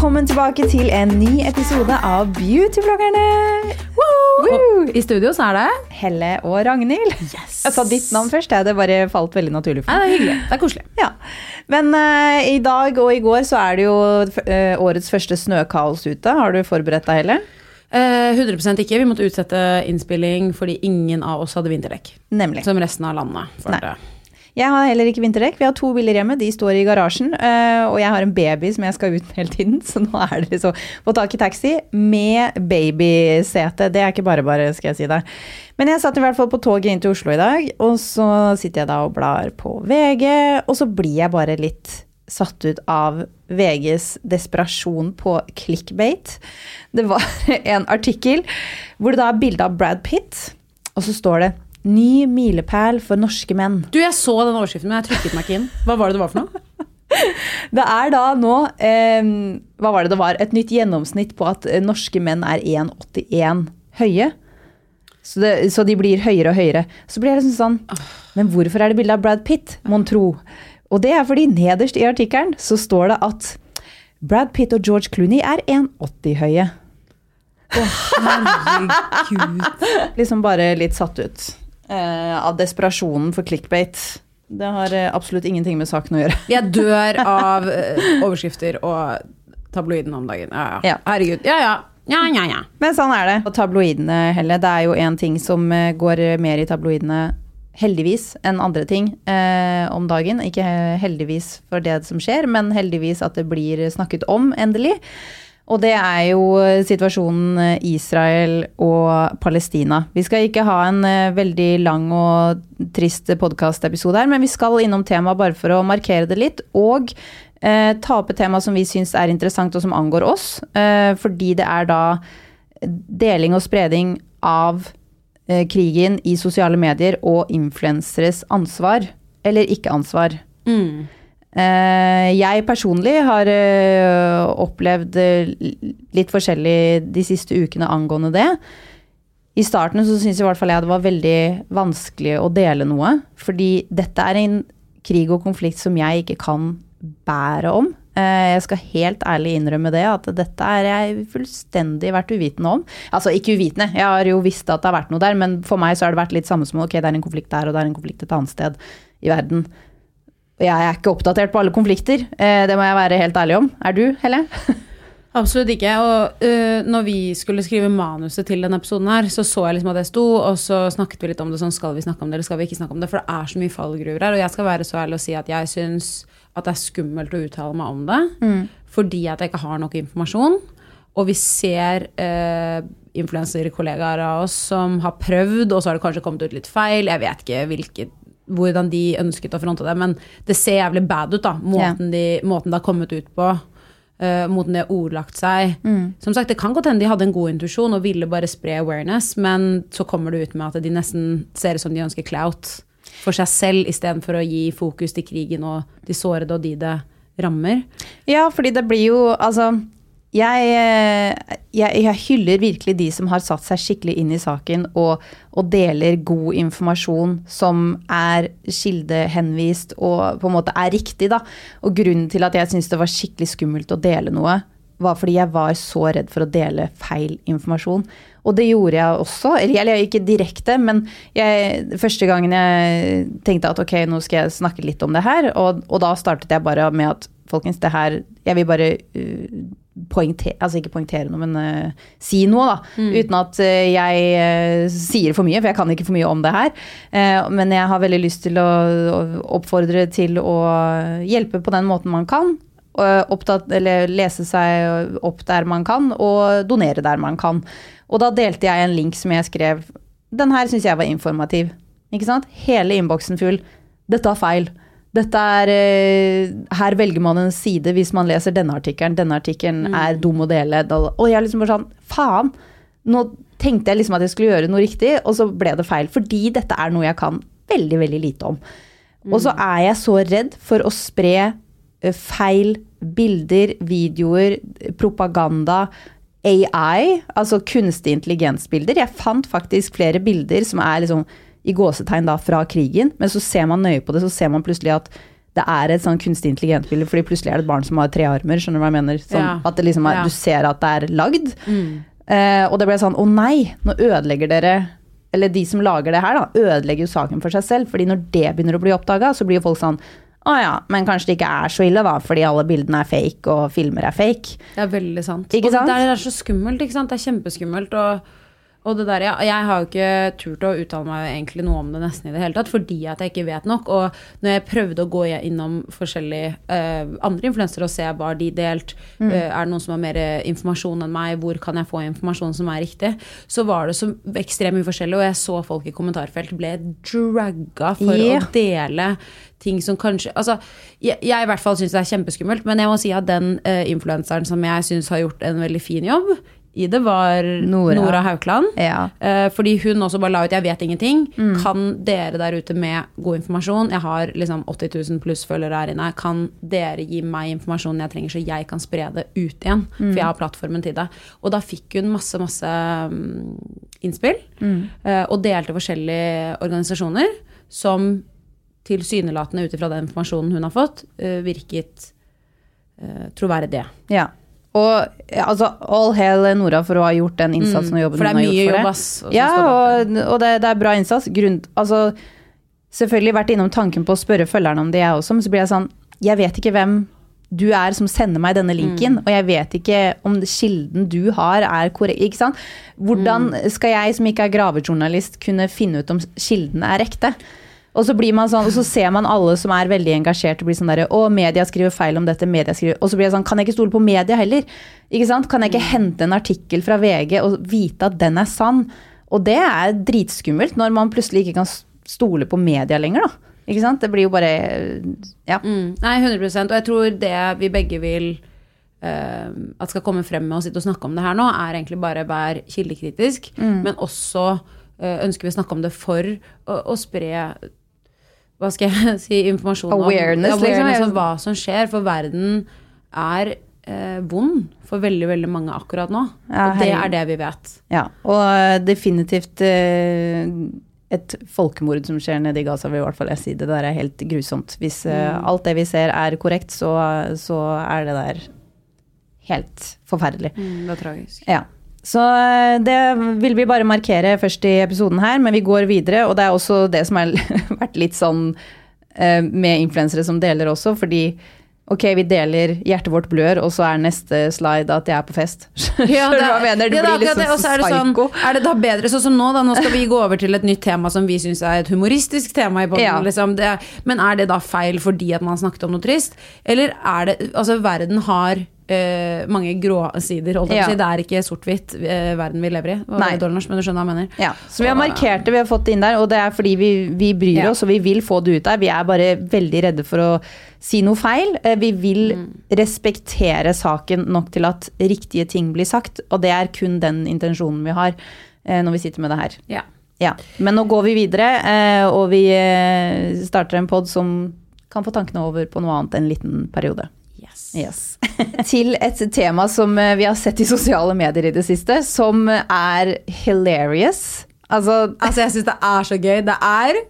velkommen tilbake til en ny episode av Beautybloggerne. I studio så er det Helle og Ragnhild. Jeg sa ditt navn først, det bare falt veldig naturlig for Nei, meg. det er hyggelig. Det er koselig. Ja. Men uh, i dag og i går så er det jo uh, årets første snøkaos ute. Har du forberedt deg, Helle? Uh, 100% ikke. Vi måtte utsette innspilling fordi ingen av oss hadde vinterdekk. Nemlig. Som resten av landet. Nei. det. Jeg har heller ikke vinterdekk. Vi har to biler hjemme, de står i garasjen. eh, og jeg har en baby som jeg skal ut med hele tiden, så nå er det så få tak i taxi med babysete. Det er ikke bare bare, skal jeg si deg. Men jeg satt i hvert fall på toget inn til Oslo i dag, og så sitter jeg da og blar på VG, og så blir jeg bare litt satt ut av VGs desperasjon på clickbait. Det var en artikkel hvor det da er bilde av Brad Pitt, og så står det 'Ny milepæl for norske menn'. Du, jeg så den overskriften, men jeg trykket meg ikke inn. Hva var det det var for noe? Det er da nå eh, Hva var det det var? Et nytt gjennomsnitt på at eh, norske menn er 1,81 høye. Så, det, så de blir høyere og høyere. Så blir jeg liksom sånn Men hvorfor er det bilde av Brad Pitt, mon tro? Og det er fordi nederst i artikkelen så står det at Brad Pitt og George Clooney er 1,80 høye. å, herregud Liksom bare litt satt ut av desperasjonen for clickbait. Det har eh, absolutt ingenting med saken å gjøre. Jeg dør av eh, overskrifter og tabloiden om dagen. Ja, ja. Herregud. Ja, ja. Ja, ja, ja. Men sånn er det. Og tabloidene, Helle, det er jo en ting som eh, går mer i tabloidene heldigvis enn andre ting eh, om dagen. Ikke heldigvis for det som skjer, men heldigvis at det blir snakket om, endelig. Og det er jo situasjonen eh, Israel og Palestina. Vi skal ikke ha en eh, veldig lang og trist podkastepisode her, men vi skal innom temaet bare for å markere det litt. Og eh, ta opp et tema som vi syns er interessant og som angår oss. Eh, fordi det er da deling og spredning av eh, krigen i sosiale medier og influenseres ansvar, eller ikke ansvar. Mm. Eh, jeg personlig har eh, opplevd eh, litt forskjellig de siste ukene angående det. I starten så syns i hvert fall jeg det var veldig vanskelig å dele noe. Fordi dette er en krig og konflikt som jeg ikke kan bære om. Jeg skal helt ærlig innrømme det, at dette er jeg fullstendig vært uvitende om. Altså ikke uvitende, jeg har jo visst at det har vært noe der, men for meg så har det vært litt samme som ok, det er en konflikt der, og det er en konflikt et annet sted i verden. Og jeg er ikke oppdatert på alle konflikter, eh, det må jeg være helt ærlig om. Er du, Helle? Absolutt ikke. Og uh, når vi skulle skrive manuset til denne episoden her, så så jeg liksom at det sto, og så snakket vi litt om det sånn, skal vi snakke om det, eller skal vi ikke snakke om det? For det er så mye fallgruver her, og jeg skal være så ærlig og si at jeg syns at det er skummelt å uttale meg om det, fordi at jeg ikke har nok informasjon. Og vi ser uh, influenserkollegaer av oss som har prøvd, og så har det kanskje kommet ut litt feil. Jeg vet ikke hvilket, hvordan de ønsket å fronte det, men det ser jævlig bad ut, da. Måten, de, måten det har kommet ut på. Uh, måten de har ordlagt seg. Som sagt, Det kan godt hende de hadde en god intuisjon og ville bare spre awareness, men så kommer det ut med at de nesten ser ut som de ønsker clout for seg selv, istedenfor å gi fokus til krigen og de sårede og de det rammer. Ja, fordi det blir jo Altså, jeg, eh, jeg, jeg hyller virkelig de som har satt seg skikkelig inn i saken og, og deler god informasjon som er kildehenvist og på en måte er riktig, da. Og grunnen til at jeg syntes det var skikkelig skummelt å dele noe, var fordi jeg var så redd for å dele feil informasjon. Og det gjorde jeg også. Eller ikke direkte, men jeg, første gangen jeg tenkte at ok, nå skal jeg snakke litt om det her, og, og da startet jeg bare med at folkens, det her Jeg vil bare uh, poengtere Altså ikke poengtere noe, men uh, si noe, da. Uten at uh, jeg uh, sier for mye, for jeg kan ikke for mye om det her. Men jeg har veldig lyst til å, å oppfordre til å hjelpe på den måten man kan. opptatt, eller lese seg opp der man kan, og donere der man kan. Og da delte jeg en link som jeg skrev. Den her syns jeg var informativ. Ikke sant? Hele innboksen full. Dette er feil. Dette er øh, Her velger man en side hvis man leser denne artikkelen. Denne artikkelen er dum å dele. Og jeg liksom bare sånn Faen! Nå tenkte jeg liksom at jeg skulle gjøre noe riktig, og så ble det feil. Fordi dette er noe jeg kan veldig, veldig lite om. Og så er jeg så redd for å spre eh, feil bilder, videoer, propaganda, AI, altså kunstig intelligensbilder. Jeg fant faktisk flere bilder som er liksom i gåsetegn da fra krigen, men så ser man nøye på det, så ser man plutselig at det er et sånn kunstig intelligent-bilde, fordi plutselig er det et barn som har tre armer. skjønner du hva jeg mener? Sånn, Ja. At det liksom er, Ja. du ser at det er lagd. Eh, og det ble sånn, å nei, nå ødelegger dere Eller de som lager det her, da, ødelegger jo saken for seg selv. fordi når det begynner å bli oppdaga, så blir jo folk sånn å ja, men kanskje det ikke er så ille, da, fordi alle bildene er fake, og filmer er fake. Det er veldig sant. Ikke og sant? det er så skummelt, ikke sant. Det er kjempeskummelt. Og, og det der, ja, jeg har jo ikke turt å uttale meg egentlig noe om det nesten i det hele tatt, fordi at jeg ikke vet nok. Og når jeg prøvde å gå innom forskjellige uh, andre influensere og se hva de delt, Mm. uh, er det noen som har mer informasjon enn meg, hvor kan jeg få informasjon som er riktig, så var det så ekstremt mye forskjellig, og jeg så folk i kommentarfelt ble dragga for yeah. å dele ting som kanskje Altså, jeg, jeg i hvert fall syns det er kjempeskummelt, men jeg må si at den uh, influenseren som jeg syns har gjort en veldig fin jobb i det, var Nora. Nora, Haukeland. Ja. Eh, fordi hun også bare la ut 'jeg vet ingenting'. Mm. Kan dere der ute med god informasjon Jeg har liksom 80 000 pluss følgere her inne. Kan dere gi meg informasjonen jeg trenger, så jeg kan spre det ut igjen? Mm. For jeg har plattformen til det. Og da fikk hun masse, masse mm, innspill. Mm. eh, og delte forskjellige organisasjoner som tilsynelatende ut ifra den informasjonen hun har fått, eh, virket uh, troverdige. Ja. Og altså, all hail Nora for å ha gjort den innsatsen og jobben hun har gjort for jobb, det. ass. Ja, og, og det, det er bra innsats. Grunn, altså, selvfølgelig vært innom tanken på å spørre følgerne om det, jeg også, men så blir jeg sånn Jeg vet ikke hvem du er som sender meg denne linken, Mm. og jeg vet ikke om kilden du har er korrekt. Ikke sant? Hvordan Mm. skal jeg som ikke er gravejournalist kunne finne ut om kilden er ekte? Og så blir man sånn, og så ser man alle som er veldig engasjert og blir sånn derre Å, media skriver feil om dette, media skriver Og så blir jeg sånn, kan jeg ikke stole på media heller? Ikke sant? Kan jeg ikke hente en artikkel fra VG og vite at den er sann? Og det er dritskummelt når man plutselig ikke kan stole på media lenger, da. Ikke sant? Det blir jo bare Ja. Mm. Nei, 100 Og jeg tror det vi begge vil uh, at skal komme frem med å sitte og snakke om det her nå, er egentlig bare være kildekritisk, Mm. men også eh, ønsker vi å snakke om det for å, å spre hva skal jeg si, informasjon om, Awareness, liksom. awareness om hva som skjer, for verden er eh, vond for veldig, veldig mange akkurat nå. Ja, og det er det vi vet. ja. Og eh, definitivt eh, et folkemord som skjer nede i Gaza, vil i hvert fall jeg si. Det der er helt grusomt. Hvis eh, alt det vi ser er korrekt, så, så er det der helt forferdelig. det er tragisk. Ja. Så eh, det vil vi bare markere først i episoden her, men vi går videre. Og det er også det som har vært litt sånn eh, med influensere som deler også, fordi ok, vi deler 'hjertet vårt blør', og så er neste slide at jeg er på fest. Skjønner du hva mener? Det ja, det blir litt liksom så er sånn, psyko. er det da bedre sånn som nå, da? Nå skal vi gå over til et nytt tema som vi syns er et humoristisk tema i podden. Ja. Liksom. Det, men er det da feil fordi at man snakket om noe trist? Eller er det Altså, verden har eh, mange gråsider, Ja. Det er ikke sort-hvitt uh, verden vi lever i. Dårlig men du skjønner hva jeg mener. Ja, så vi har markert det, vi har fått det inn der, og det er fordi vi, vi bryr Ja. oss, og vi vil få det ut der. Vi er bare veldig redde for å si noe feil. Eh, Vi vil Mm. respektere saken nok til at riktige ting blir sagt, og det er kun den intensjonen vi har når vi sitter med det her. Ja. Ja, Men nå går vi videre, og vi starter en pod som kan få tankene over på noe annet en liten periode. Yes. Til et tema som eh, vi har sett i sosiale medier i det siste, som er hilarious. Altså, Altså, jeg syns det er så gøy. Det er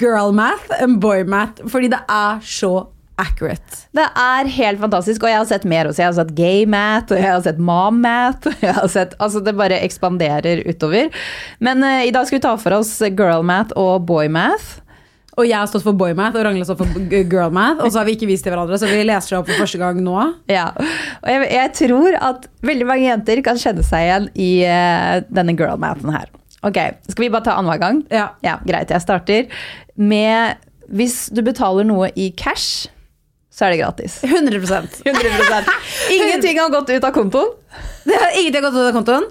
girl math and boy math, fordi det er så accurate. det er helt fantastisk, og jeg har sett mer også. Jeg har sett gay math, og jeg har sett mom math. har sett, altså det bare ekspanderer utover. Men uh, i dag skal vi ta for oss girl math og boy math. Og jeg har stått for boy math, og Ragnhild har stått for girlmath. girl math. Og så har vi ikke vist til hverandre, så vi leser det opp for første gang nå. Ja, og jeg, jeg tror at veldig mange jenter kan kjenne seg igjen i uh, denne girl mathen her. Ok, skal vi bare ta annenhver gang? Ja. Ja, greit. Jeg starter med Hvis du betaler noe i cash, så er det gratis. 100, 100%. Ingenting har gått ut av kontoen. Ingenting har gått ut av kontoen.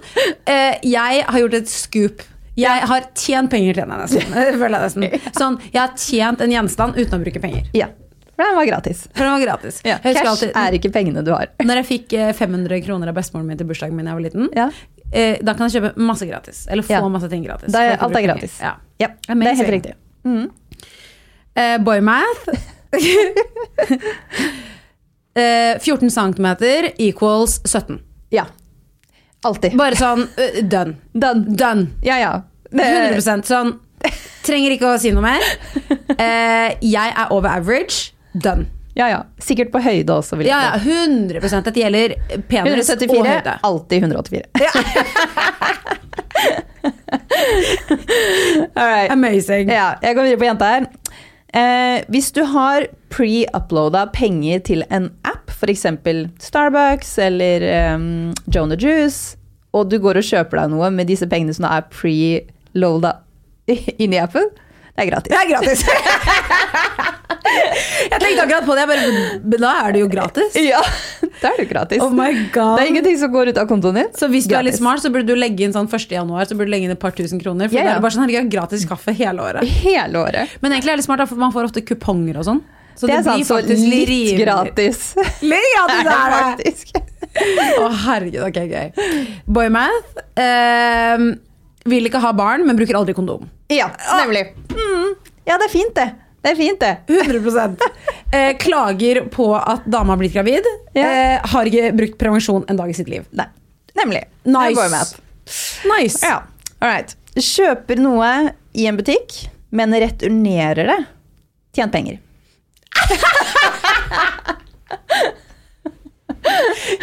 Uh, jeg har gjort et scoop. Jeg har tjent penger, til henne, nesten. Eh, føler jeg nesten. Sånn, jeg har tjent en gjenstand uten å bruke penger. Ja, for den var gratis. For den var gratis. Ja. Cash alltid- er ikke pengene du har. Når jeg fikk eh, 500 kroner av bestemoren min til bursdagen min da jeg var liten, Ja. eh, da kan jeg kjøpe masse gratis. Eller få Ja. masse ting gratis. Da alt er gratis. Ja. Ja, det er helt riktig. riktig. Eh, boymath. eh, 14 cm equals 17. Ja. Alltid. Bare sånn uh, done. Done. Done. Ja, ja. Det, 100 sånn. Trenger ikke å si noe mer. Uh, jeg er over average. Done. ja, ja. Sikkert på høyde også, vil jeg Ja, ja, 100 Dette gjelder penis og 174, høyde. alltid 184. All right. Amazing. Ja, jeg går videre på jenta her. Eh, hvis du har pre-uploada penger til en app, f.eks. Starbucks eller um, Jonah Juice, og du går og kjøper deg noe med disse pengene som er pre-loada inni appen, det er gratis. Det er gratis. jeg tenkte akkurat på det. Bare, men da er det jo gratis. Ja, da er det gratis. Oh my god. det er ingenting som går ut av kontoen din. Så hvis du er litt smart, så burde du legge inn sånn 1. januar, så burde du legge inn et par tusen kroner. For Ja, det er bare sånn, herregud, gratis kaffe hele året. Hele året. Men egentlig er det litt smart, for man får ofte kuponger og sånn. Så det blir sant, faktisk litt rimelig- gratis. Litt gratis er det! faktisk. Å, herregud, ok, gøy. Boymath. Eh, vil ikke ha barn, men bruker aldri kondom. Ja, nemlig. Mm. Ja, det er fint, det. Det er fint, det. 100 eh, Klager på at dama har blitt gravid. Ja. Eh, har ikke brukt prevensjon en dag i sitt liv. Nei, nemlig. Nice. Det. Nice. Ja, all right. Kjøper noe i en butikk, men returnerer det. Tjent penger.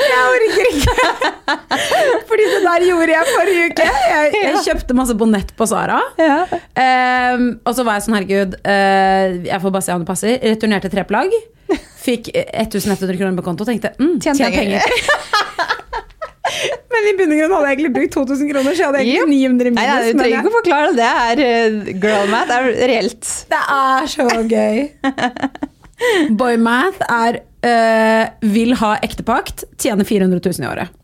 Jeg orker ikke! Fordi det der gjorde jeg forrige uke. Jeg, jeg kjøpte masse bonett på Sara. Ja. Um, og så var jeg sånn, herregud, uh, jeg får bare se om det passer. Returnerte tre plagg. Fikk 1100 kroner på konto og tenkte mm, Tjent tjent penger. Men i bunn og grunn hadde jeg egentlig brukt 2000 kroner, så jeg hadde egentlig 900 minus. Nei, ja, du trenger ikke å forklare det. Det er uh, girl math. Det er reelt. Det er så gøy. Boymath er eh, vil ha ektepakt, tjener 400 000 i året.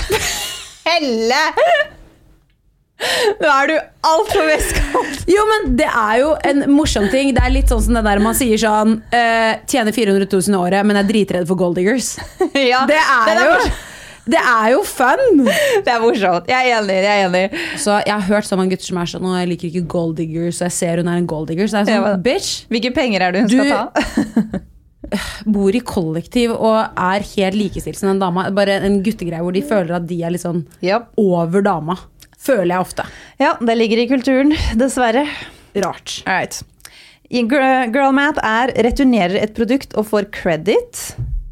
Helle! Nå er du altfor vestkant. Jo, men det er jo en morsom ting. Det er litt sånn som det der man sier sånn eh, Tjener 400 000 i året, men er dritredd for gold diggers. Ja, Det er den jo morsom. Det er jo fun! Det er morsomt. Jeg er enig. Jeg er enig. Så jeg har hørt så mange gutter som er sånn jeg liker ikke gold diggers, og jeg ser hun er en gold digger. Så jeg er sånn, bitch, Hvilke penger er det hun Du- skal ta? bor i kollektiv og er helt likestilt som en dame. Bare en guttegreie hvor de føler at de er litt sånn yep. over dama. Føler jeg ofte. Ja, det ligger i kulturen, dessverre. Rart. Right. I Girl Math er returnerer et produkt og får credit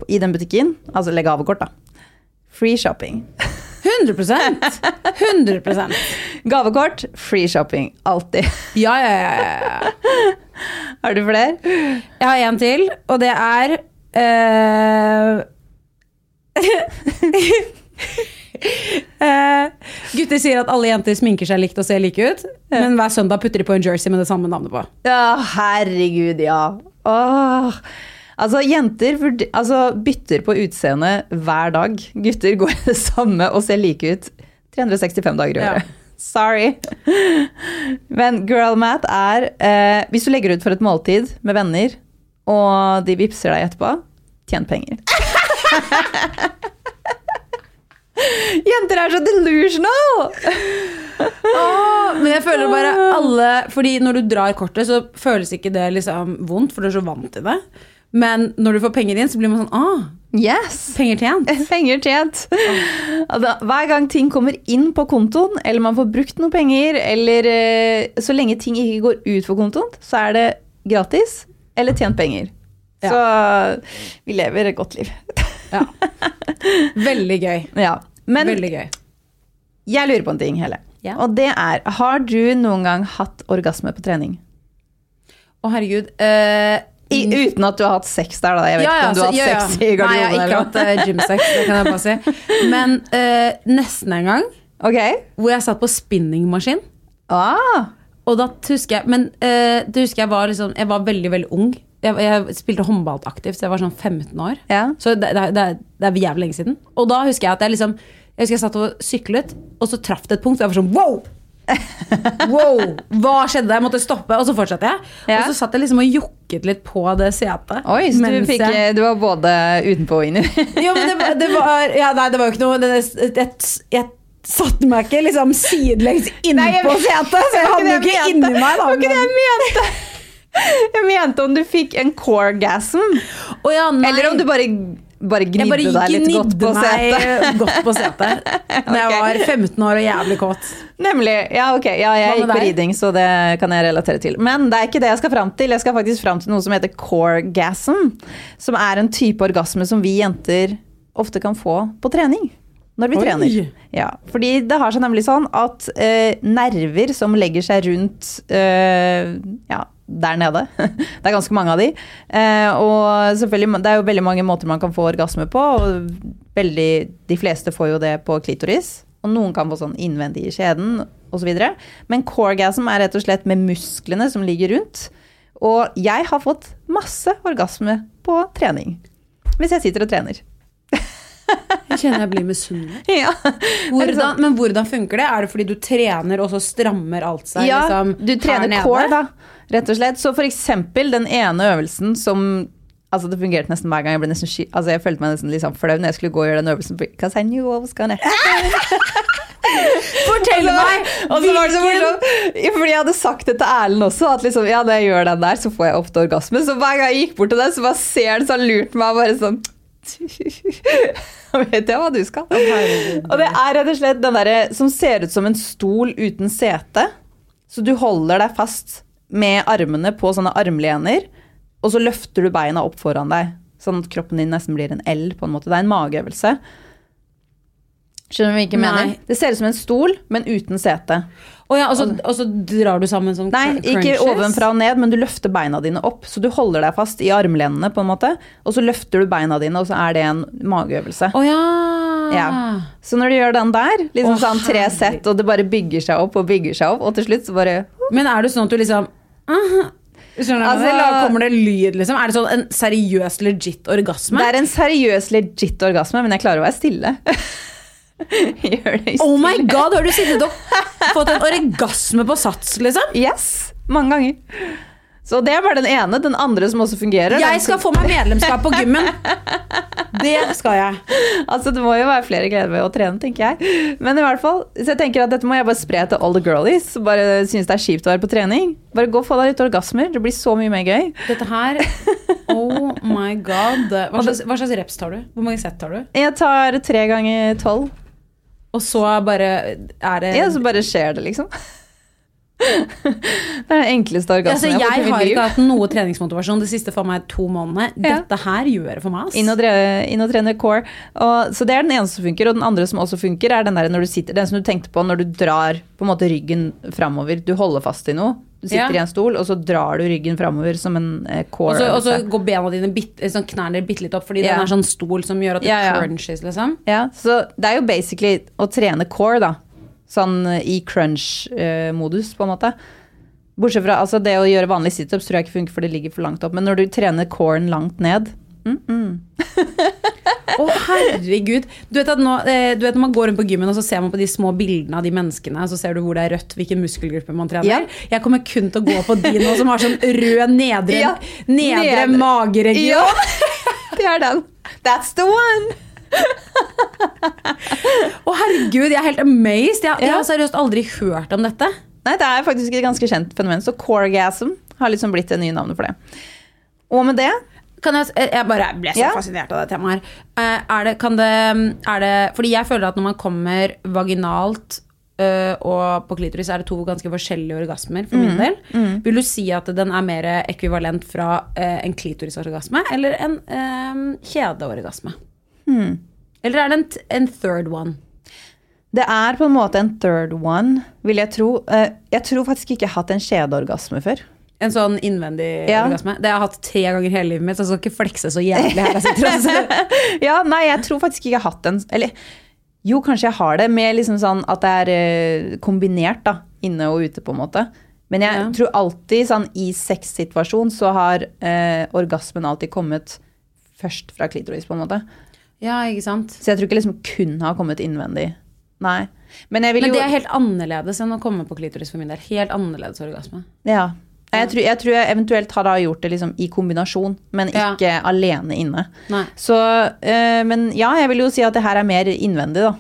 i den butikken. Altså legge avkort, da. Free shopping. 100 100 Gavekort, free shopping. Alltid. Ja, ja, ja. Har du flere? Jeg har en til, og det er uh... uh, Gutter sier at alle jenter sminker seg likt og ser like ut, men hver søndag putter de på en jersey med det samme navnet på. Ja, herregud, ja. Åh. Altså, jenter altså, bytter på utseende hver dag. Gutter går det samme og ser like ut 365 dager i Ja. Sorry. Men girl math er eh, Hvis du legger ut for et måltid med venner, og de vippser deg etterpå, tjent penger. Jenter er så delusional! Men jeg føler bare alle Fordi når du drar kortet, så føles ikke det liksom vondt, for du er så vant til det. Men når du får penger inn, så blir man sånn ah, Yes! penger tjent. Penger tjent. Altså, hver gang ting kommer inn på kontoen, eller man får brukt noe penger, eller eh, så lenge ting ikke går ut for kontoen, så er det gratis eller tjent penger. Ja. Så vi lever et godt liv. Ja. Veldig gøy. Ja. Men Veldig gøy. jeg lurer på en ting, Helle. Ja. Og det er, har du noen gang hatt orgasme på trening? Å, herregud. eh, I, uten at du har hatt sex der, da. Jeg vet ja, ikke om du har hatt ja, ja. sex i Nei, jeg har ikke eller hatt uh, gymsex, det kan jeg bare si. Men uh, nesten en gang okay. hvor jeg satt på spinningmaskin. Ah, Og da husker jeg Men uh, det husker jeg var liksom Jeg var veldig, veldig ung. jeg, jeg spilte håndball aktivt, så jeg var sånn 15 år. Ja. Så det, det, det, det er jævlig lenge siden. Og da husker jeg at jeg liksom Jeg husker jeg satt og syklet, og så traff det et punkt, og jeg var sånn wow! Wow! Hva skjedde? Jeg måtte stoppe, og så fortsatte jeg. Ja. Og så satt jeg liksom og jokket litt på det setet. Oi, så du, fikk, jeg- du var både utenpå og inni. ja, men det, det var Ja, nei, det var jo ikke noe det, jeg, jeg satte meg ikke liksom sidelengs innpå setet, så jeg hadde jo ikke inni meg. Det var ikke det jeg mente! Jeg mente om du fikk en coregasm, Oh, ja, eller om du bare, bare gnidde bare deg litt godt på setet? Jeg bare gnidde meg godt på setet. Når jeg var 15 år og jævlig kåt. Nemlig. Ja, ok. Ja, jeg gikk på riding, så det kan jeg relatere til. Men det er ikke det jeg skal fram til. Jeg skal faktisk fram til noe som heter coregasm. Som er en type orgasme som vi jenter ofte kan få på trening. Når vi Oi. trener. Ja, fordi det har seg nemlig sånn at eh, nerver som legger seg rundt eh, ja, der nede. Det er ganske mange av de. Eh, og selvfølgelig, det er jo veldig mange måter man kan få orgasme på. Og veldig, de fleste får jo det på klitoris. Og noen kan få sånn innvendig i skjeden osv. Men coregasm er rett og slett med musklene som ligger rundt. Og jeg har fått masse orgasme på trening. Hvis jeg sitter og trener. Jeg kjenner jeg blir misunnelig. Ja. Hvordan, men hvordan funker det? Er det fordi du trener, og så strammer alt seg? Ja, liksom, du trener core, da. Rett og slett. Så for eksempel den ene øvelsen som Altså Det fungerte nesten hver gang. Jeg ble nesten sky altså jeg følte meg nesten sånn flau når jeg skulle gå og gjøre den øvelsen. Because I knew what was gonna Fortell meg! Og så var det så morsomt, fordi jeg hadde sagt det til Erlend også, at liksom, ja, når jeg gjør den der, så får jeg ofte orgasme. Så hver gang jeg gikk bort til den, så bare ser han sånn lurt meg bare sånn Vet jeg hva du skal? Og det er rett og slett den derre som ser ut som en stol uten sete. Så du holder deg fast med armene på sånne armlener, og så løfter du beina opp foran deg. Sånn at kroppen din nesten blir en L, på en måte. Det er en mageøvelse. Skjønner du hva jeg ikke mener? Det ser ut som en stol, men uten sete. Og, ja, og, så, og så drar du sammen sånn Nei, cr- ikke ovenfra og ned, men du løfter beina dine opp. Så du holder deg fast i armlenene, på en måte, og så løfter du beina dine, og så er det en mageøvelse. Oh ja. Ja. Så når du gjør den der, liksom oh, sånn tre sett, og det bare bygger seg opp og bygger seg opp, og til slutt så bare Men er det sånn at du liksom Skjønner du? Altså, la- Kommer det lyd, liksom? Er det sånn en seriøs, legit orgasme? Det er en seriøs, legit orgasme, men jeg klarer å være stille. Gjør det stille. Oh my god, har du sittet og fått en orgasme på sats, liksom? Yes! Mange ganger. Så det er bare den ene. Den andre som også fungerer. Jeg skal få meg medlemskap på gymmen. Det skal jeg. Altså, Det må jo være flere gleder ved å trene, tenker jeg. Men i hvert fall, så jeg tenker at dette må jeg bare spre til all the girlies som bare syns det er kjipt å være på trening. Bare gå og få deg litt orgasmer. Det blir så mye mer gøy. Dette her Oh my god. Hva slags, hva slags reps tar du? Hvor mange sett tar du? Jeg tar tre ganger tolv. Og så bare er det Ja, så bare skjer det, liksom. Det er den enkleste altså, orgasmen Jeg jeg har ikke hatt noe treningsmotivasjon de siste for meg to månedene. Ja. Dette her gjør det for meg. Inn og, inn og trene core. Og, så det er den eneste som funker. Og den andre som også funker, er den der sitter, den som du tenkte på når du drar på måte ryggen framover. Du holder fast i noe. Du sitter Ja. i en stol, og så drar du ryggen framover som en core. Og så, og så går bena dine bitt, sånn knærne bitte litt opp, fordi Ja. den er sånn stol som gjør at det Ja, ja. crunches, liksom. Ja, så det er jo basically å trene core, da. Sånn eh, i crunch-modus, på en måte. Bortsett fra altså det å gjøre vanlige situps tror jeg ikke funker, for det ligger for langt opp. Men når du trener coren langt ned mm, mm. Å, herregud. Du vet, at nå, eh, du vet når man går rundt på gymmen og så ser man på de små bildene av de menneskene, så ser du hvor det er rødt, hvilken muskelgruppe man trener. Ja. Jeg kommer kun til å gå på de nå som har sånn rød nedre, Ja. nedre Nedre. mageregion. Ja, det er den. That's the one! Å, herregud, jeg er helt amazed. Jeg, jeg har seriøst aldri hørt om dette. Nei, det er faktisk et ganske kjent fenomen. Så coregasm har liksom blitt det nye navnet for det. Og med det Kan jeg, jeg bare ble så Ja. fascinert av det temaet her. Eh, Er det, kan det, er det Fordi jeg føler at når man kommer vaginalt øh, og på klitoris, er det to ganske forskjellige orgasmer for min del. Vil du si at den er mer ekvivalent fra eh, en klitorisorgasme eller en eh, kjedeorgasme? Eller er det en, en third one? Det er på en måte en third one, vil jeg tro. Eh, Jeg tror faktisk ikke jeg har hatt en kjedeorgasme før. En sånn innvendig Ja. orgasme? Det har jeg hatt tre ganger hele livet mitt, så jeg skal ikke flekse så jævlig her jeg. Ja, nei, jeg tror faktisk ikke jeg har hatt en Eller jo, kanskje jeg har det, med liksom sånn at det er eh, kombinert, da. Inne og ute, på en måte. Men jeg Ja. tror alltid sånn i sexsituasjon så har eh, orgasmen alltid kommet først fra klitoris, på en måte. Ja, ikke sant. Så jeg tror ikke liksom kun har kommet innvendig. Nei. Men jeg vil Men jo det er helt annerledes enn å komme på klitoris for min del. Helt annerledes orgasme. Ja. Jeg tror, jeg tror jeg eventuelt har gjort det liksom i kombinasjon, men Ja. ikke alene inne. Nei. Så, øh, men ja, jeg vil jo si at det her er mer innvendig, da.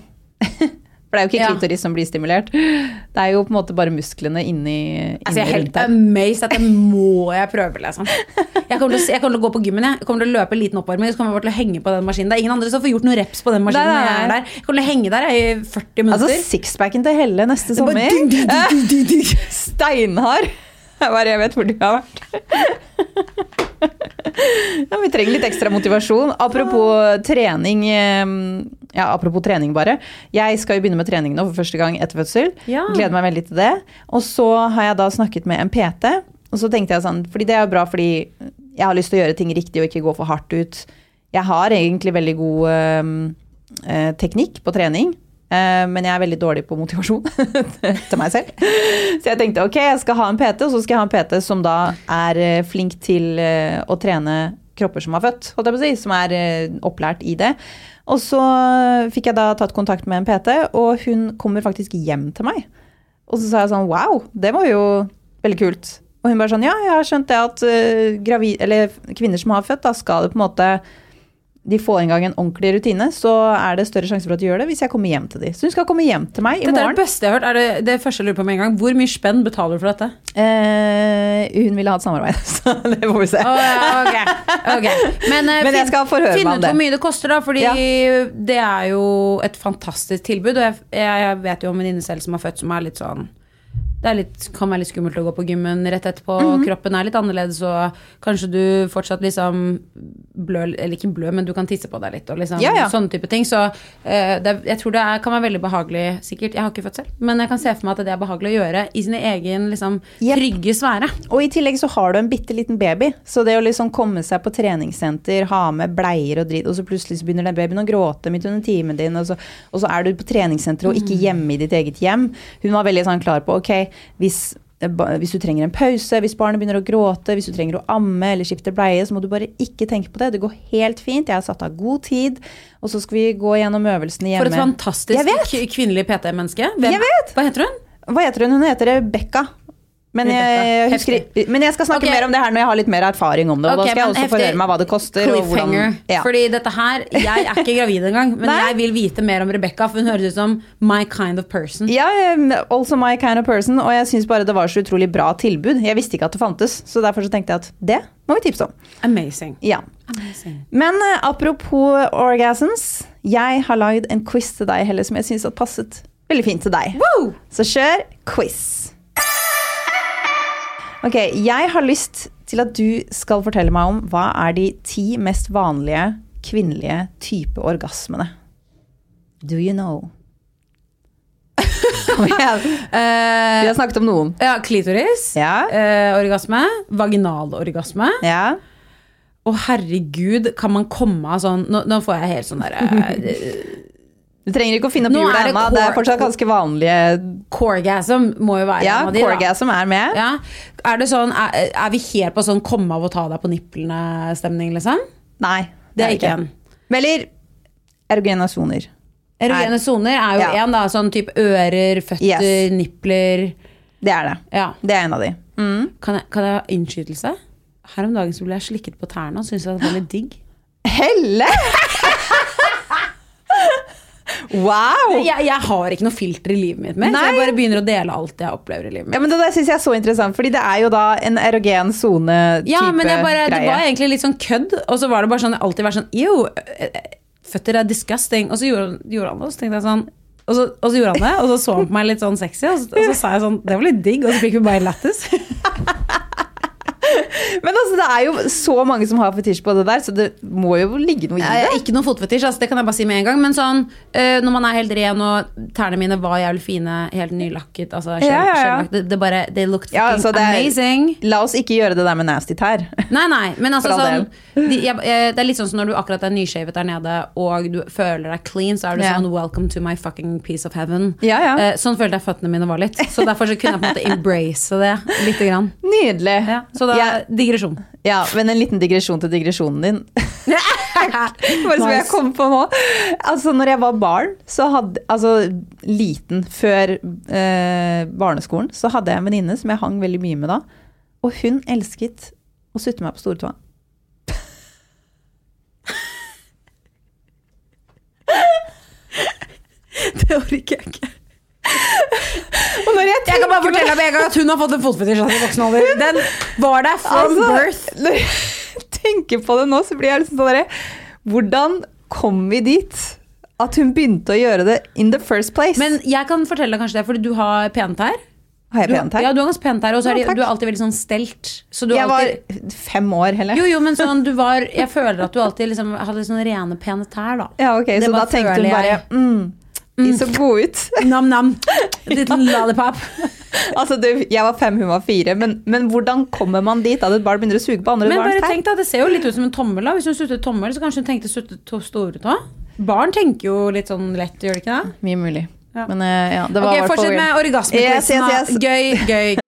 For det er jo ikke Ja. klitoris som blir stimulert. Det er jo på en måte bare musklene inni, inni Altså, jeg er helt amazed at det må jeg prøve, liksom. Jeg kommer, til, jeg kommer til å gå på gymmen, jeg. jeg kommer til å løpe en liten oppvarming, så kommer jeg bare til å henge på den maskinen. Det er ingen andre som får gjort noen reps på den maskinen. Nei, jeg er der. Jeg kommer til å henge der i 40 minutter. Altså sixpacken til Helle neste sommer. Steinhard. Jeg bare, jeg vet hvor du har vært. Ja, vi trenger litt ekstra motivasjon. Apropos trening. Ja, apropos trening, bare. Jeg skal jo begynne med trening nå for første gang etter fødsel. Ja. Gleder meg veldig til det. Og så har jeg da snakket med en PT. Og så tenkte jeg sånn, fordi det er jo bra fordi jeg har lyst til å gjøre ting riktig og ikke gå for hardt ut. Jeg har egentlig veldig god eh, teknikk på trening. Eh, Men jeg er veldig dårlig på motivasjon til meg selv. Så jeg tenkte ok, jeg skal ha en PT, og så skal jeg ha en PT som da er eh, flink til eh, å trene kropper som har født, si, som er opplært i det. Og så fikk jeg da tatt kontakt med en PT, og hun kommer faktisk hjem til meg. Og så sa jeg sånn wow, det var jo veldig kult. Og hun bare sånn ja, jeg har skjønt det at gravid, kvinner som har født, da skal det på en måte de får en gang en ordentlig rutine, så er det større sjanse for at de gjør det hvis jeg kommer hjem til de. Så hun skal komme hjem til meg i Dette er det beste jeg har hørt. Er det, det første jeg lurer på med en gang. Hvor mye spenn betaler du for dette? Eh, hun ville ha et samarbeid, så det får vi se. Å, ja, ok. ok. Men, eh, Men jeg skal forhøre meg Finn ut hvor mye det koster, da. Fordi Ja. det er jo et fantastisk tilbud. Og jeg, jeg vet jo om en venninne selv som har født, som er litt sånn det litt, kan være litt skummelt å gå på gymmen rett etterpå. Mhm. Kroppen er litt annerledes, og kanskje du fortsatt liksom blør Eller ikke blør, men du kan tisse på deg litt. Og liksom, Ja, ja. Sånne type ting. Så uh, det, jeg tror det er, kan være veldig behagelig, sikkert. Jeg har ikke født selv, men jeg kan se for meg at det er behagelig å gjøre i sin egen liksom, Yep. trygge sfære. Og i tillegg så har du en bitte liten baby, så det å liksom komme seg på treningssenter, ha med bleier og dritt, og så plutselig så begynner den babyen å gråte midt under timen din, og så, og så er du på treningssenteret og ikke hjemme i ditt eget hjem. Hun var veldig sånn klar på ok, hvis hvis du trenger en pause, hvis barnet begynner å gråte, hvis du trenger å amme eller skifte bleie, så må du bare ikke tenke på det. Det går helt fint. Jeg har satt av god tid, og så skal vi gå gjennom øvelsene hjemme. For et fantastisk kvinnelig PT-menneske. Hva heter hun? Hva heter hun? Hun heter Rebekka. Men jeg, husker, men jeg skal snakke okay. mer om det her når jeg har litt mer erfaring om det. Og da skal jeg også få høre meg hva det koster. Hvordan, ja. Fordi dette her Jeg er ikke gravid engang, men Nei. jeg vil vite mer om Rebekka, for hun høres ut som my kind of person. ja, also my kind of person. Og jeg syns bare det var så utrolig bra tilbud. Jeg visste ikke at det fantes, så derfor så tenkte jeg at det må vi tipse om. Amazing. Ja. Amazing. Men eh, apropos orgasms. Jeg har lagd en quiz til deg, Helle, som jeg syns passet veldig fint til deg. Woo! Så kjør quiz. Ok, jeg har lyst til at du skal fortelle meg om hva er de ti mest vanlige kvinnelige type orgasmene. Do you know? Kom igjen. Vi Eh, har snakket om noen. ja, klitoris. Ja. Eh, orgasme. Vaginalorgasme. Ja. Å, herregud, kan man komme av sånn Nå, nå får jeg helt sånn derre Du trenger ikke å finne opp hjulet det ennå. Det er fortsatt ganske vanlige Coregasm må jo være Ja, en av de, da. coregasm er med. Ja. Er det sånn er, er vi helt på sånn komme av å ta deg på niplene'-stemning, liksom? Nei, Det er ikke en. Eller erogene soner. Erogene soner er jo Ja. en, da. Sånn type ører, føtter, Yes. nipler. Det er det. Ja. Det er en av de. Mm. Kan jeg, kan jeg ha innskytelse? Her om dagen så ble jeg slikket på tærne og syntes det var litt digg. Helle! wow! Jeg, jeg har ikke noe filter i livet mitt mer, så jeg bare begynner å dele alt jeg opplever i livet mitt. Ja, men Det der syns jeg er så interessant, fordi det er jo da en erogen sone-type Ja, men jeg bare, det var egentlig litt sånn kødd, og så var det bare sånn jeg alltid vært sånn Yo, føtter er disgusting. Og så gjorde, gjorde han det, og så tenkte jeg sånn og så, og så gjorde han det, og så så han på meg litt sånn sexy, og så, og så sa jeg sånn Det var litt digg, og så fikk vi bare lættis. Men altså, det er jo så mange som har fetisj på det der, så det må jo ligge noe i det. ikke noe fotfetisj, altså, det kan jeg bare si med en gang. Men sånn, eh, når man er helt ren, og tærne mine var jævlig fine, helt nylakket altså, Ja, ja, ja. skjellakt, det, det bare They looked Ja, altså, det er- amazing. La oss ikke gjøre det der med nasty tær. Nei, nei, men altså sånn de, jeg, jeg, Det er litt sånn som når du akkurat er nyshavet der nede, og du føler deg clean, så er du Ja. sånn Welcome to my fucking piece of heaven. Ja, ja. Eh, sånn følte jeg føttene mine var litt. Så derfor så kunne jeg på en måte embrace det lite grann. Nydelig. Ja, så da Ja, digresjon. ja, men en liten digresjon til digresjonen din. Bare som jeg kom på nå. Altså, når jeg var barn, så hadde Altså liten, før eh, barneskolen, så hadde jeg en venninne som jeg hang veldig mye med da. Og hun elsket å sutte meg på stortåa. Det orker jeg ikke. Og når jeg Jeg kan bare fortelle deg med en gang at hun har fått en fotfetisj i voksen alder. Den var der from Altså, birth. Når jeg tenker på det nå, så blir jeg liksom sånn derre Hvordan kom vi dit? At hun begynte å gjøre det in the first place. Men jeg kan fortelle deg kanskje det, fordi du har pene tær. har jeg pent her? Ja, du har ganske pent tær, og så er Ja, de, du er alltid veldig sånn stelt. Så du jeg alltid, var fem år, heller. Jo, jo, men sånn, du var Jeg føler at du alltid liksom hadde sånn rene, pene tær, da. Ja, ok, Det Så da tenkte hun bare jeg. mm, De så gode ut. Nam-nam. Liten lollipop. altså, du, jeg var fem, hun var fire. Men, men hvordan kommer man dit? At et barn begynner å suge på andre Men barns tenk deg, det ser jo litt ut som en tommel. da Hvis hun suttet tommel, så kanskje hun tenkte suttet to store tå. Barn tenker jo litt sånn lett, gjør de ikke det? Mye mulig. Ja. Men eh, ja, det var Ok, i hvert fall Fortsett med orgasmequizen. Yes, yes, yes. Gøy, gøy.